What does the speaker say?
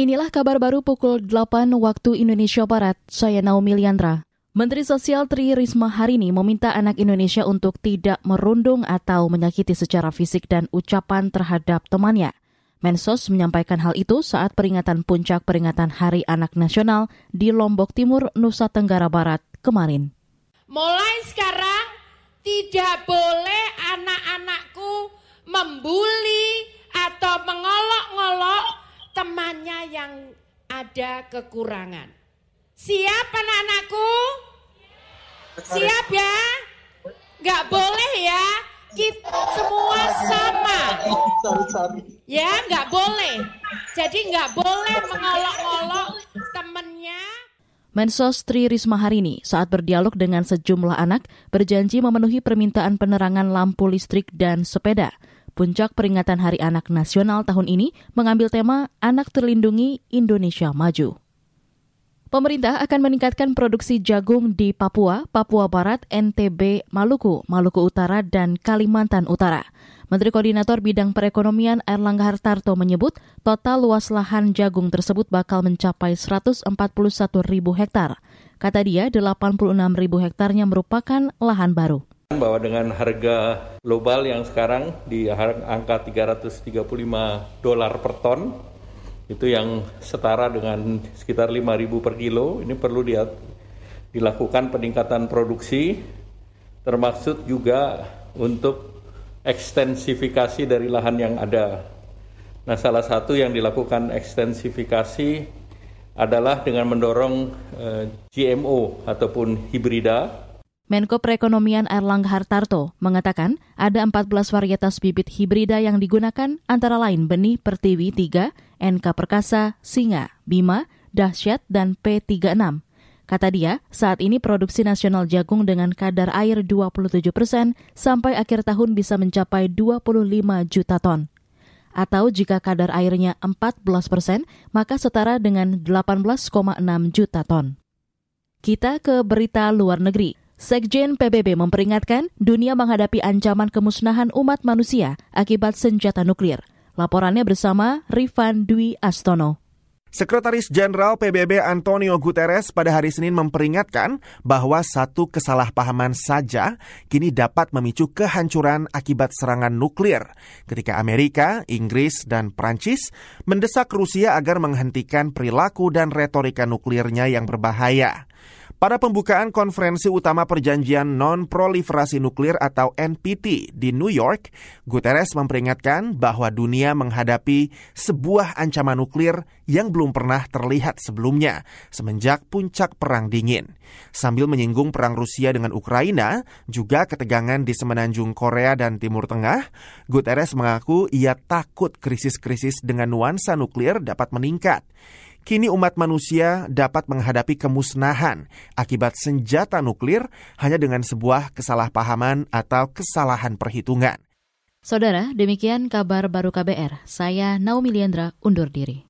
Inilah kabar baru pukul 8 waktu Indonesia Barat. Saya Naomi Liandra. Menteri Sosial Tri Risma hari ini meminta anak Indonesia untuk tidak merundung atau menyakiti secara fisik dan ucapan terhadap temannya. Mensos menyampaikan hal itu saat peringatan puncak peringatan Hari Anak Nasional di Lombok Timur, Nusa Tenggara Barat kemarin. Mulai sekarang tidak boleh anak-anakku membuli atau mengolok-ngolok temannya yang ada kekurangan. Siap anak-anakku? Siap ya? Gak boleh ya? Kita semua sama. Ya, gak boleh. Jadi gak boleh mengolok-ngolok temennya. Mensos Tri Risma hari ini saat berdialog dengan sejumlah anak berjanji memenuhi permintaan penerangan lampu listrik dan sepeda. Puncak peringatan Hari Anak Nasional tahun ini mengambil tema Anak Terlindungi Indonesia Maju. Pemerintah akan meningkatkan produksi jagung di Papua, Papua Barat, NTB, Maluku, Maluku Utara, dan Kalimantan Utara. Menteri Koordinator Bidang Perekonomian Erlangga Hartarto menyebut total luas lahan jagung tersebut bakal mencapai 141 ribu hektar. Kata dia, 86 ribu hektarnya merupakan lahan baru bahwa dengan harga global yang sekarang di angka 335 dolar per ton itu yang setara dengan sekitar 5.000 per kilo ini perlu di, dilakukan peningkatan produksi termasuk juga untuk ekstensifikasi dari lahan yang ada. Nah, salah satu yang dilakukan ekstensifikasi adalah dengan mendorong eh, GMO ataupun hibrida Menko Perekonomian Erlangga Hartarto mengatakan ada 14 varietas bibit hibrida yang digunakan antara lain benih pertiwi 3, NK Perkasa, Singa, Bima, Dahsyat, dan P36. Kata dia, saat ini produksi nasional jagung dengan kadar air 27 persen sampai akhir tahun bisa mencapai 25 juta ton. Atau jika kadar airnya 14 persen, maka setara dengan 18,6 juta ton. Kita ke berita luar negeri. Sekjen PBB memperingatkan dunia menghadapi ancaman kemusnahan umat manusia akibat senjata nuklir. Laporannya bersama Rifan Dwi Astono. Sekretaris Jenderal PBB Antonio Guterres pada hari Senin memperingatkan bahwa satu kesalahpahaman saja kini dapat memicu kehancuran akibat serangan nuklir ketika Amerika, Inggris, dan Prancis mendesak Rusia agar menghentikan perilaku dan retorika nuklirnya yang berbahaya. Pada pembukaan konferensi utama perjanjian non-proliferasi nuklir atau NPT di New York, Guterres memperingatkan bahwa dunia menghadapi sebuah ancaman nuklir yang belum pernah terlihat sebelumnya semenjak puncak perang dingin. Sambil menyinggung perang Rusia dengan Ukraina, juga ketegangan di semenanjung Korea dan Timur Tengah, Guterres mengaku ia takut krisis-krisis dengan nuansa nuklir dapat meningkat. Kini umat manusia dapat menghadapi kemusnahan akibat senjata nuklir hanya dengan sebuah kesalahpahaman atau kesalahan perhitungan. Saudara, demikian kabar baru KBR. Saya Naomi Liandra undur diri.